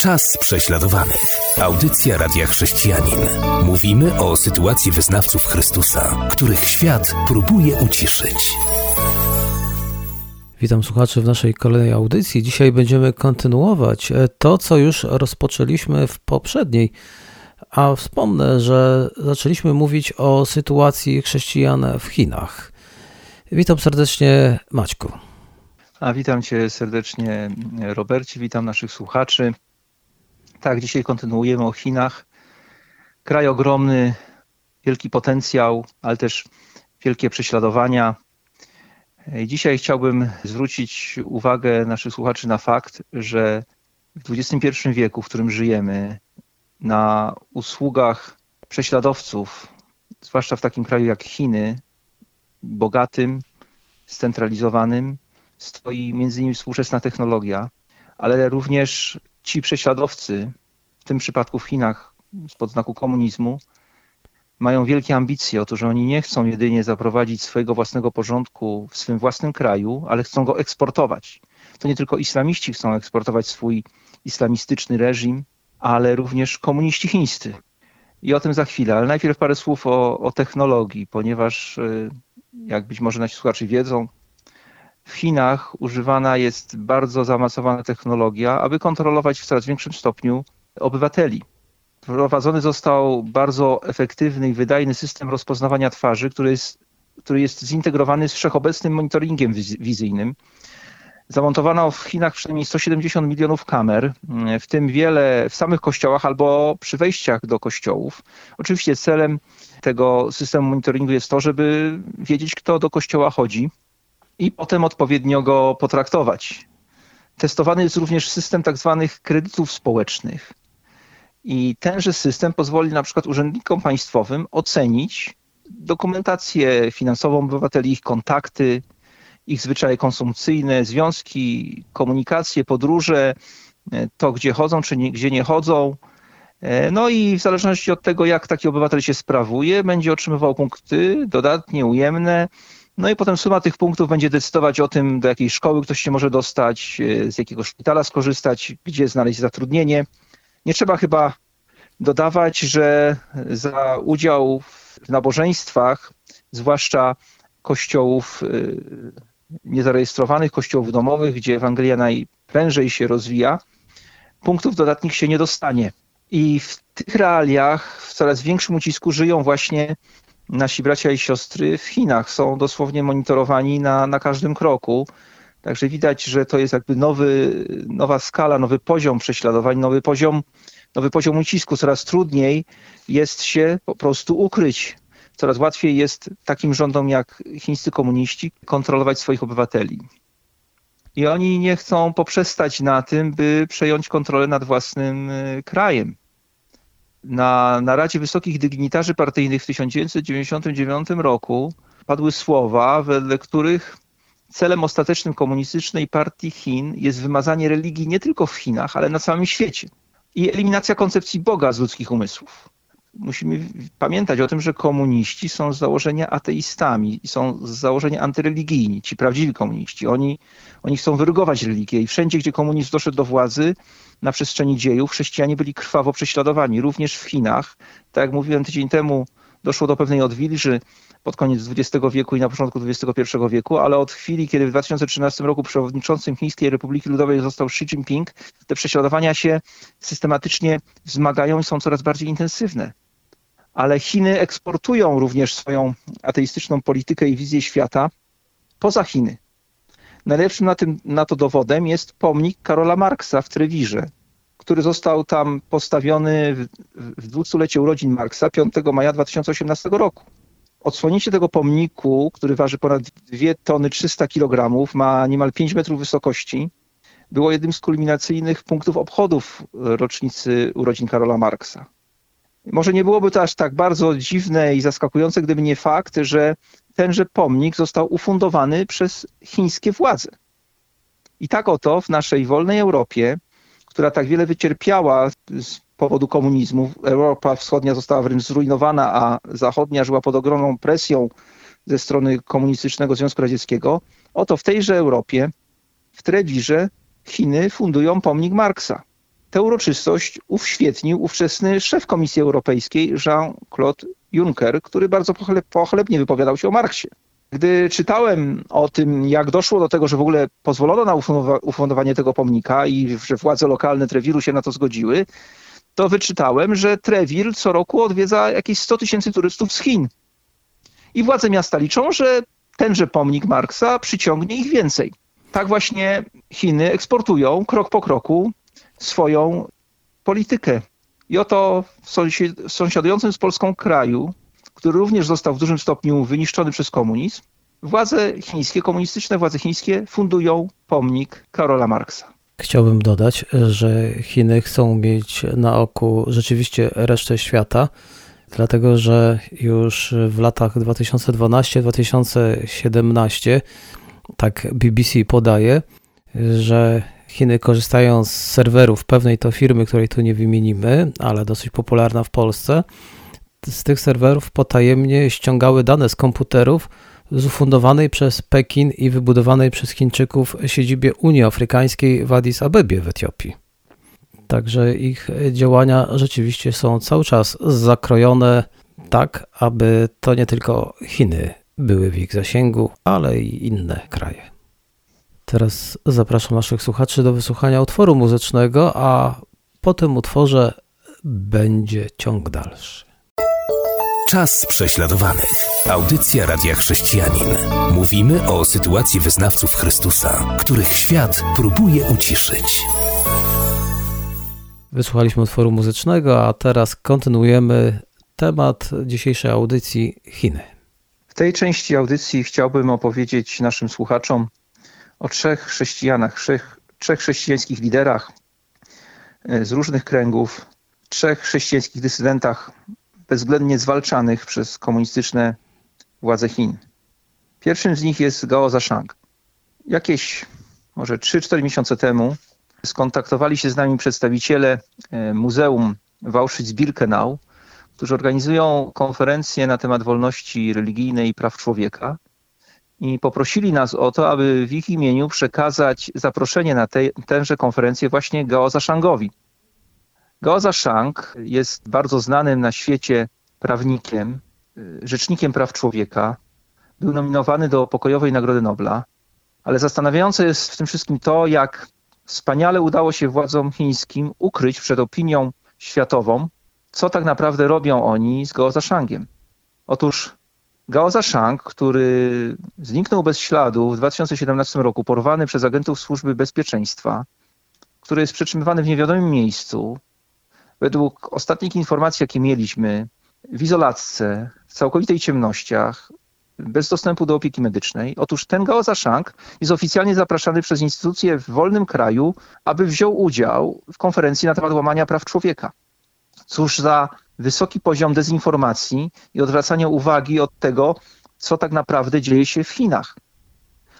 Czas prześladowanych. Audycja Radia Chrześcijanin. Mówimy o sytuacji wyznawców Chrystusa, których świat próbuje uciszyć. Witam słuchaczy w naszej kolejnej audycji. Dzisiaj będziemy kontynuować to, co już rozpoczęliśmy w poprzedniej. A wspomnę, że zaczęliśmy mówić o sytuacji chrześcijan w Chinach. Witam serdecznie, Maćku. A witam cię serdecznie, Robercie, witam naszych słuchaczy. Tak, dzisiaj kontynuujemy o Chinach. Kraj ogromny, wielki potencjał, ale też wielkie prześladowania. Dzisiaj chciałbym zwrócić uwagę naszych słuchaczy na fakt, że w XXI wieku, w którym żyjemy, na usługach prześladowców, zwłaszcza w takim kraju jak Chiny, bogatym, scentralizowanym, stoi między innymi współczesna technologia, ale również ci prześladowcy, w tym przypadku w Chinach spod znaku komunizmu, mają wielkie ambicje. Otóż oni nie chcą jedynie zaprowadzić swojego własnego porządku w swym własnym kraju, ale chcą go eksportować. To nie tylko islamiści chcą eksportować swój islamistyczny reżim, ale również komuniści chińscy. I o tym za chwilę, ale najpierw parę słów o, o technologii, ponieważ y, jak być może nasi słuchacze wiedzą, w Chinach używana jest bardzo zaawansowana technologia, aby kontrolować w coraz większym stopniu obywateli. Wprowadzony został bardzo efektywny i wydajny system rozpoznawania twarzy, który jest, który jest zintegrowany z wszechobecnym monitoringiem wizyjnym. Zamontowano w Chinach przynajmniej 170 milionów kamer, w tym wiele w samych kościołach albo przy wejściach do kościołów. Oczywiście celem tego systemu monitoringu jest to, żeby wiedzieć, kto do kościoła chodzi i potem odpowiednio go potraktować. Testowany jest również system tak zwanych kredytów społecznych. I tenże system pozwoli na przykład urzędnikom państwowym ocenić dokumentację finansową obywateli, ich kontakty, ich zwyczaje konsumpcyjne, związki, komunikacje, podróże, to gdzie chodzą, czy nie, gdzie nie chodzą. No i w zależności od tego, jak taki obywatel się sprawuje, będzie otrzymywał punkty dodatnie, ujemne, no i potem suma tych punktów będzie decydować o tym, do jakiej szkoły ktoś się może dostać, e, z jakiego szpitala skorzystać, gdzie znaleźć zatrudnienie. Nie trzeba chyba dodawać, że za udział w nabożeństwach, zwłaszcza kościołów e, niezarejestrowanych, kościołów domowych, gdzie Ewangelia najprężej się rozwija, punktów dodatnich się nie dostanie. I w tych realiach w coraz większym ucisku żyją właśnie nasi bracia i siostry w Chinach są dosłownie monitorowani na, na każdym kroku. Także widać, że to jest jakby nowy, nowa skala, nowy poziom prześladowań, nowy poziom, nowy poziom ucisku. Coraz trudniej jest się po prostu ukryć. Coraz łatwiej jest takim rządom jak chińscy komuniści kontrolować swoich obywateli. I oni nie chcą poprzestać na tym, by przejąć kontrolę nad własnym y, krajem na naradzie wysokich dygnitarzy partyjnych w 1999 roku padły słowa, wedle których celem ostatecznym komunistycznej partii Chin jest wymazanie religii nie tylko w Chinach, ale na całym świecie i eliminacja koncepcji Boga z ludzkich umysłów. Musimy pamiętać o tym, że komuniści są z założenia ateistami są z założenia antyreligijni, ci prawdziwi komuniści. Oni, oni chcą wyrugować religię i wszędzie, gdzie komunizm doszedł do władzy, na przestrzeni dziejów chrześcijanie byli krwawo prześladowani, również w Chinach. Tak jak mówiłem tydzień temu, doszło do pewnej odwilży pod koniec XX wieku i na początku XXI wieku, ale od chwili, kiedy w 2013 roku przewodniczącym Chińskiej Republiki Ludowej został Xi Jinping, te prześladowania się systematycznie wzmagają i są coraz bardziej intensywne. Ale Chiny eksportują również swoją ateistyczną politykę i wizję świata poza Chiny. Najlepszym na, tym, na to dowodem jest pomnik Karola Marksa w Trewirze, który został tam postawiony w, w dwudziestolecie urodzin Marksa 5 maja 2018 roku. Odsłonięcie tego pomniku, który waży ponad 2 tony 300 kg, ma niemal 5 metrów wysokości, było jednym z kulminacyjnych punktów obchodów rocznicy urodzin Karola Marksa. Może nie byłoby to aż tak bardzo dziwne i zaskakujące, gdyby nie fakt, że tenże pomnik został ufundowany przez chińskie władze. I tak oto w naszej wolnej Europie, która tak wiele wycierpiała z powodu komunizmu, Europa Wschodnia została wręcz zrujnowana, a zachodnia żyła pod ogromną presją ze strony komunistycznego Związku Radzieckiego, oto w tejże Europie, w Trewirze, Chiny fundują pomnik Marksa. tę uroczystość uświetnił ówczesny szef Komisji Europejskiej Jean-Claude Juncker, który bardzo pochlebnie wypowiadał się o Marksie. Gdy czytałem o tym, jak doszło do tego, że w ogóle pozwolono na ufundowanie tego pomnika i że władze lokalne Trewiru się na to zgodziły, to wyczytałem, że Trewil co roku odwiedza jakieś 100 tysięcy turystów z Chin. I władze miasta liczą, że tenże pomnik Marksa przyciągnie ich więcej. Tak właśnie Chiny eksportują krok po kroku swoją politykę. I oto w sąsiadującym z Polską kraju, który również został w dużym stopniu wyniszczony przez komunizm, władze chińskie, komunistyczne władze chińskie fundują pomnik Karola Marksa. Chciałbym dodać, że Chiny chcą mieć na oku rzeczywiście resztę świata, dlatego że już w latach 2012-2017, tak BBC podaje, że Chiny korzystają z serwerów pewnej to firmy, której tu nie wymienimy, ale dosyć popularna w Polsce. Z tych serwerów potajemnie ściągały dane z komputerów z ufundowanej przez Pekin i wybudowanej przez Chińczyków siedzibie Unii Afrykańskiej w Addis Abebie w Etiopii. Także ich działania rzeczywiście są cały czas zakrojone tak, aby to nie tylko Chiny były w ich zasięgu, ale i inne kraje. Teraz zapraszam naszych słuchaczy do wysłuchania utworu muzycznego, a po tym utworze będzie ciąg dalszy. Czas prześladowanych. Audycja Radia Chrześcijanin. Mówimy o sytuacji wyznawców Chrystusa, których świat próbuje uciszyć. Wysłuchaliśmy utworu muzycznego, a teraz kontynuujemy temat dzisiejszej audycji Chiny. W tej części audycji chciałbym opowiedzieć naszym słuchaczom o trzech chrześcijanach, trzech, trzech chrześcijańskich liderach e, z różnych kręgów, trzech chrześcijańskich dysydentach bezwzględnie zwalczanych przez komunistyczne władze Chin. Pierwszym z nich jest Gao Zashang. Jakieś może 3-4 miesiące temu skontaktowali się z nami przedstawiciele e, Muzeum w Auschwitz-Birkenau, którzy organizują konferencję na temat wolności religijnej i praw człowieka i poprosili nas o to, aby w ich imieniu przekazać zaproszenie na tej, tęże konferencję właśnie Gao Zashangowi. Gao Zashang jest bardzo znanym na świecie prawnikiem, y, rzecznikiem praw człowieka. Był nominowany do Pokojowej Nagrody Nobla, ale zastanawiające jest w tym wszystkim to, jak wspaniale udało się władzom chińskim ukryć przed opinią światową, co tak naprawdę robią oni z Gao Zashangiem. Otóż Gao Zashang, który zniknął bez śladu w 2017 roku, porwany przez agentów Służby Bezpieczeństwa, który jest przetrzymywany w niewiadomym miejscu, według ostatnich informacji, jakie mieliśmy, w izolatce, w całkowitej ciemnościach, bez dostępu do opieki medycznej. Otóż ten Gao Zashang jest oficjalnie zapraszany przez instytucje w wolnym kraju, aby wziął udział w konferencji na temat łamania praw człowieka. Cóż za wysoki poziom dezinformacji i odwracania uwagi od tego, co tak naprawdę dzieje się w Chinach.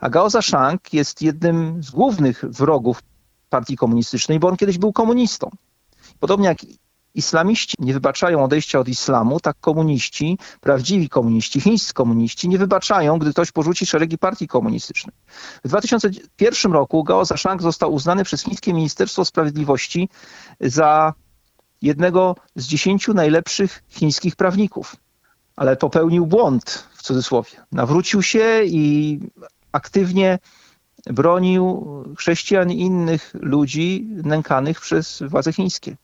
A Gao Zashang jest jednym z głównych wrogów partii komunistycznej, bo on kiedyś był komunistą. Podobnie jak islamiści nie wybaczają odejścia od islamu, tak komuniści, prawdziwi komuniści, chińscy komuniści nie wybaczają, gdy ktoś porzuci szeregi partii komunistycznych. W 2001 roku Gao Zashang został uznany przez chińskie Ministerstwo Sprawiedliwości za jednego z dziesięciu najlepszych chińskich prawników. Ale popełnił błąd, w cudzysłowie. Nawrócił się i aktywnie bronił chrześcijan i innych ludzi nękanych przez władze chińskie.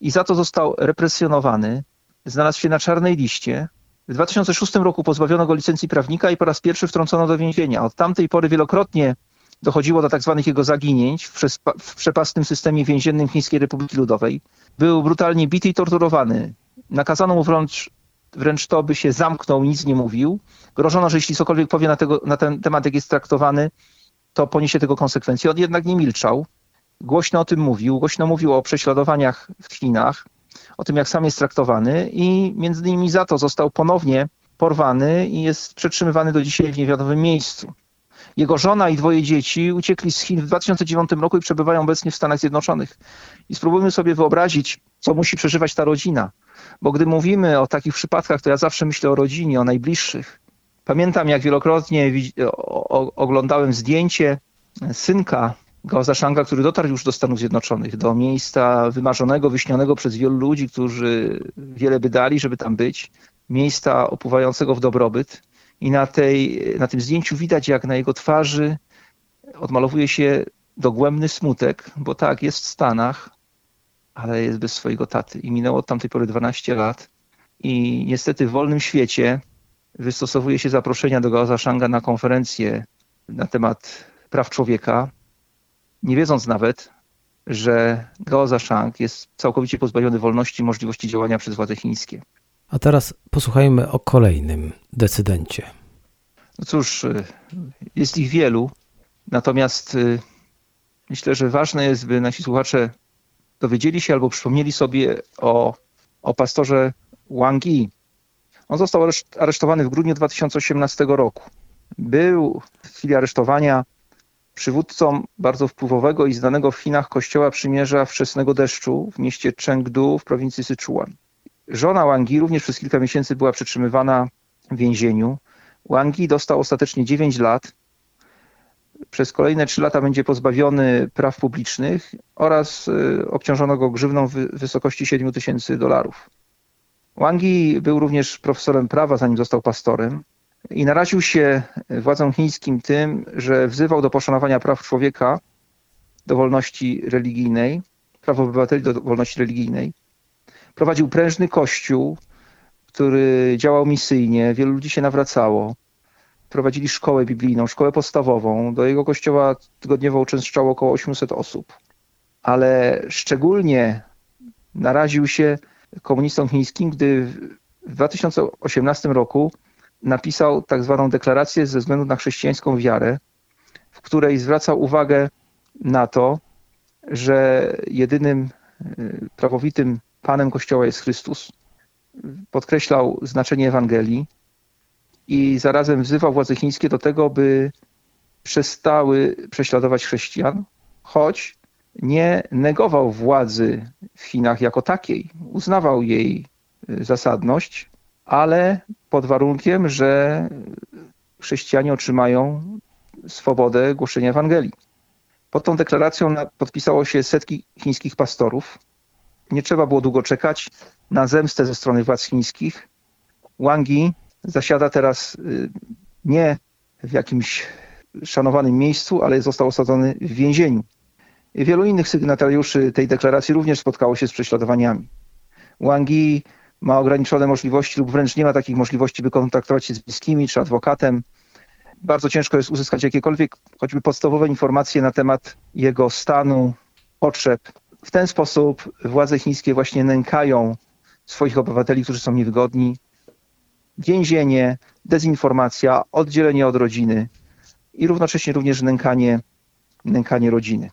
I za to został represjonowany, znalazł się na czarnej liście. W 2006 roku pozbawiono go licencji prawnika i po raz pierwszy wtrącono do więzienia. Od tamtej pory wielokrotnie dochodziło do tak zwanych jego zaginięć w, w przepastnym systemie więziennym Chińskiej Republiki Ludowej. Był brutalnie bity i torturowany. Nakazano mu wręcz, wręcz to, by się zamknął, nic nie mówił. Grożono, że jeśli cokolwiek powie na, tego, na ten temat, jak jest traktowany, to poniesie tego konsekwencje. On jednak nie milczał. Głośno o tym mówił, głośno mówił o prześladowaniach w Chinach, o tym, jak sam jest traktowany i między innymi za to został ponownie porwany i jest przetrzymywany do dzisiaj w niewiadomym miejscu. Jego żona i dwoje dzieci uciekli z Chin w 2009 roku i przebywają obecnie w Stanach Zjednoczonych. I spróbujmy sobie wyobrazić, co musi przeżywać ta rodzina. Bo gdy mówimy o takich przypadkach, to ja zawsze myślę o rodzinie, o najbliższych. Pamiętam, jak wielokrotnie oglądałem zdjęcie synka Gao Zashanga, który dotarł już do Stanów Zjednoczonych, do miejsca wymarzonego, wyśnionego przez wielu ludzi, którzy wiele by dali, żeby tam być, miejsca opływającego w dobrobyt. I na, tej, na tym zdjęciu widać, jak na jego twarzy odmalowuje się dogłębny smutek, bo tak, jest w Stanach, ale jest bez swojego taty. I minęło od tamtej pory 12 lat. I niestety w wolnym świecie wystosowuje się zaproszenia do Gao Shanga na konferencję na temat praw człowieka, nie wiedząc nawet, że Gao Shang jest całkowicie pozbawiony wolności i możliwości działania przez władze chińskie. A teraz posłuchajmy o kolejnym decydencie. No cóż, y, jest ich wielu, natomiast y, myślę, że ważne jest, by nasi słuchacze dowiedzieli się albo przypomnieli sobie o, o pastorze Wang Yi. On został aresztowany w grudniu 2018 roku. Był w chwili aresztowania przywódcą bardzo wpływowego i znanego w Chinach kościoła przymierza wczesnego deszczu w mieście Chengdu w prowincji Sichuan. Żona Wang Yi również przez kilka miesięcy była przetrzymywana w więzieniu. Wang Yi dostał ostatecznie 9 lat. Przez kolejne 3 lata będzie pozbawiony praw publicznych oraz y, obciążono go grzywną w wysokości 7 tysięcy dolarów. Wang Yi był również profesorem prawa, zanim został pastorem i naraził się władzom chińskim tym, że wzywał do poszanowania praw człowieka, do wolności religijnej, praw obywateli do wolności religijnej. Prowadził prężny kościół, który działał misyjnie, wielu ludzi się nawracało. Prowadzili szkołę biblijną, szkołę podstawową. Do jego kościoła tygodniowo uczęszczało około 800 osób. Ale szczególnie naraził się komunistom chińskim, gdy w 2018 roku napisał tak zwaną deklarację ze względu na chrześcijańską wiarę, w której zwracał uwagę na to, że jedynym y, prawowitym Panem Kościoła jest Chrystus. Podkreślał znaczenie Ewangelii i zarazem wzywał władze chińskie do tego, by przestały prześladować chrześcijan, choć nie negował władzy w Chinach jako takiej. Uznawał jej y, zasadność, ale pod warunkiem, że chrześcijanie otrzymają swobodę głoszenia Ewangelii. Pod tą deklaracją podpisało się setki chińskich pastorów. Nie trzeba było długo czekać na zemstę ze strony władz chińskich. Wang Yi zasiada teraz y, nie w jakimś szanowanym miejscu, ale został osadzony w więzieniu. Wielu innych sygnatariuszy tej deklaracji również spotkało się z prześladowaniami. Wang Yi ma ograniczone możliwości lub wręcz nie ma takich możliwości, by kontaktować się z bliskimi czy adwokatem. Bardzo ciężko jest uzyskać jakiekolwiek, choćby podstawowe informacje na temat jego stanu, potrzeb. W ten sposób władze chińskie właśnie nękają swoich obywateli, którzy są niewygodni. Więzienie, dezinformacja, oddzielenie od rodziny i równocześnie również nękanie, nękanie rodziny.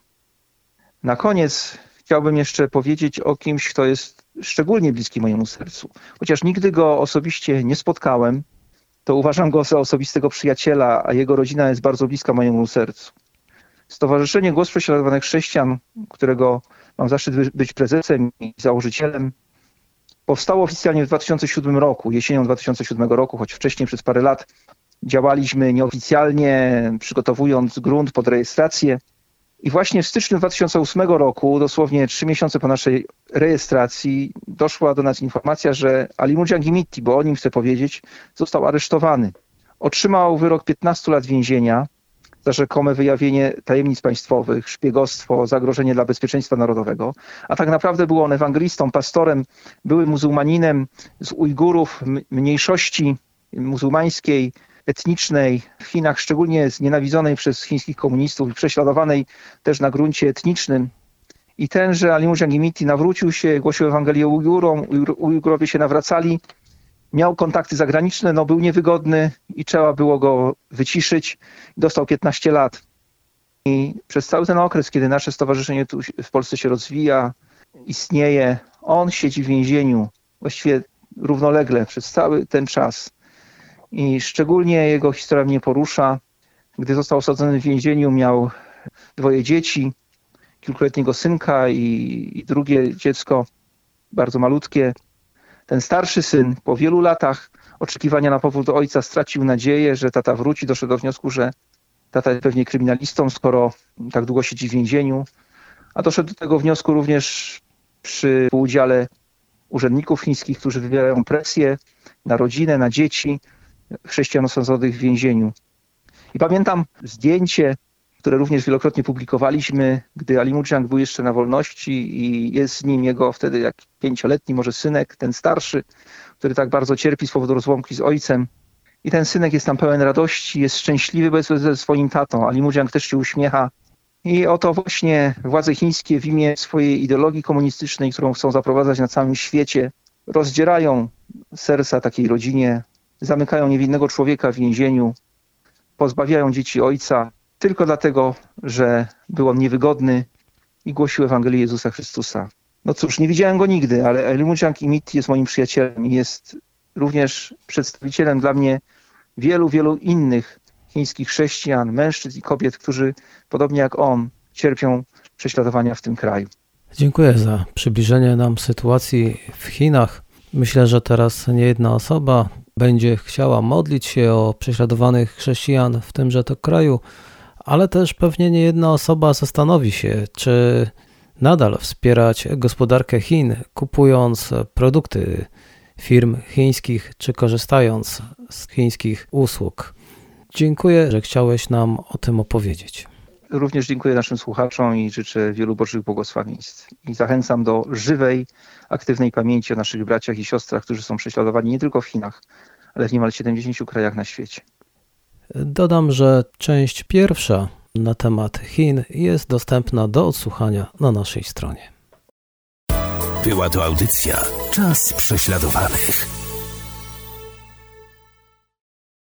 Na koniec chciałbym jeszcze powiedzieć o kimś, kto jest szczególnie bliski mojemu sercu. Chociaż nigdy go osobiście nie spotkałem, to uważam go za osobistego przyjaciela, a jego rodzina jest bardzo bliska mojemu sercu. Stowarzyszenie Głos Prześladowanych Chrześcijan, którego mam zaszczyt być prezesem i założycielem, powstało oficjalnie w 2007 roku, jesienią 2007 roku, choć wcześniej przez parę lat działaliśmy nieoficjalnie, przygotowując grunt pod rejestrację. I właśnie w styczniu 2008 roku, dosłownie trzy miesiące po naszej rejestracji, doszła do nas informacja, że Ali Mujangimiti, bo o nim chcę powiedzieć, został aresztowany. Otrzymał wyrok 15 lat więzienia za rzekome wyjawienie tajemnic państwowych, szpiegostwo, zagrożenie dla bezpieczeństwa narodowego. A tak naprawdę był on ewangelistą, pastorem, byłym muzułmaninem z Ujgurów, mniejszości muzułmańskiej, etnicznej w Chinach, szczególnie znienawidzonej przez chińskich komunistów i prześladowanej też na gruncie etnicznym. I tenże Ali Mujahimiti nawrócił się, głosił Ewangelię Ujgurom, Ujgurowie się nawracali, miał kontakty zagraniczne, no był niewygodny i trzeba było go wyciszyć. Dostał 15 lat. I przez cały ten okres, kiedy nasze stowarzyszenie tu w Polsce się rozwija, istnieje, on siedzi w więzieniu właściwie równolegle przez cały ten czas. I szczególnie jego historia mnie porusza. Gdy został osadzony w więzieniu, miał dwoje dzieci, kilkuletniego synka i, i drugie dziecko, bardzo malutkie. Ten starszy syn po wielu latach oczekiwania na powrót ojca stracił nadzieję, że tata wróci, doszedł do wniosku, że tata jest pewnie kryminalistą, skoro tak długo siedzi w więzieniu. A doszedł do tego wniosku również przy udziale urzędników chińskich, którzy wywierają presję na rodzinę, na dzieci chrześcijan osadzonych w więzieniu. I pamiętam zdjęcie, które również wielokrotnie publikowaliśmy, gdy Ali Mujiang był jeszcze na wolności i jest z nim jego wtedy jak pięcioletni może synek, ten starszy, który tak bardzo cierpi z powodu rozłąki z ojcem. I ten synek jest tam pełen radości, jest szczęśliwy ze swoim tatą. Ali Mujiang też się uśmiecha. I oto właśnie władze chińskie w imię swojej ideologii komunistycznej, którą chcą zaprowadzać na całym świecie, rozdzierają serca takiej rodzinie, zamykają niewinnego człowieka w więzieniu, pozbawiają dzieci ojca tylko dlatego, że był on niewygodny i głosił Ewangelię Jezusa Chrystusa. No cóż, nie widziałem go nigdy, ale Elimudziang Imit jest moim przyjacielem i jest również przedstawicielem dla mnie wielu, wielu innych chińskich chrześcijan, mężczyzn i kobiet, którzy podobnie jak on cierpią prześladowania w tym kraju. Dziękuję za przybliżenie nam sytuacji w Chinach. Myślę, że teraz nie jedna osoba będzie chciała modlić się o prześladowanych chrześcijan w tymże to kraju, ale też pewnie nie jedna osoba zastanowi się, czy nadal wspierać gospodarkę Chin, kupując produkty firm chińskich, czy korzystając z chińskich usług. Dziękuję, że chciałeś nam o tym opowiedzieć. Również dziękuję naszym słuchaczom i życzę wielu Bożych błogosławieństw. I zachęcam do żywej, aktywnej pamięci o naszych braciach i siostrach, którzy są prześladowani nie tylko w Chinach, ale w niemal 70 krajach na świecie. Dodam, że część pierwsza na temat Chin jest dostępna do odsłuchania na naszej stronie. Była to audycja Czas prześladowanych.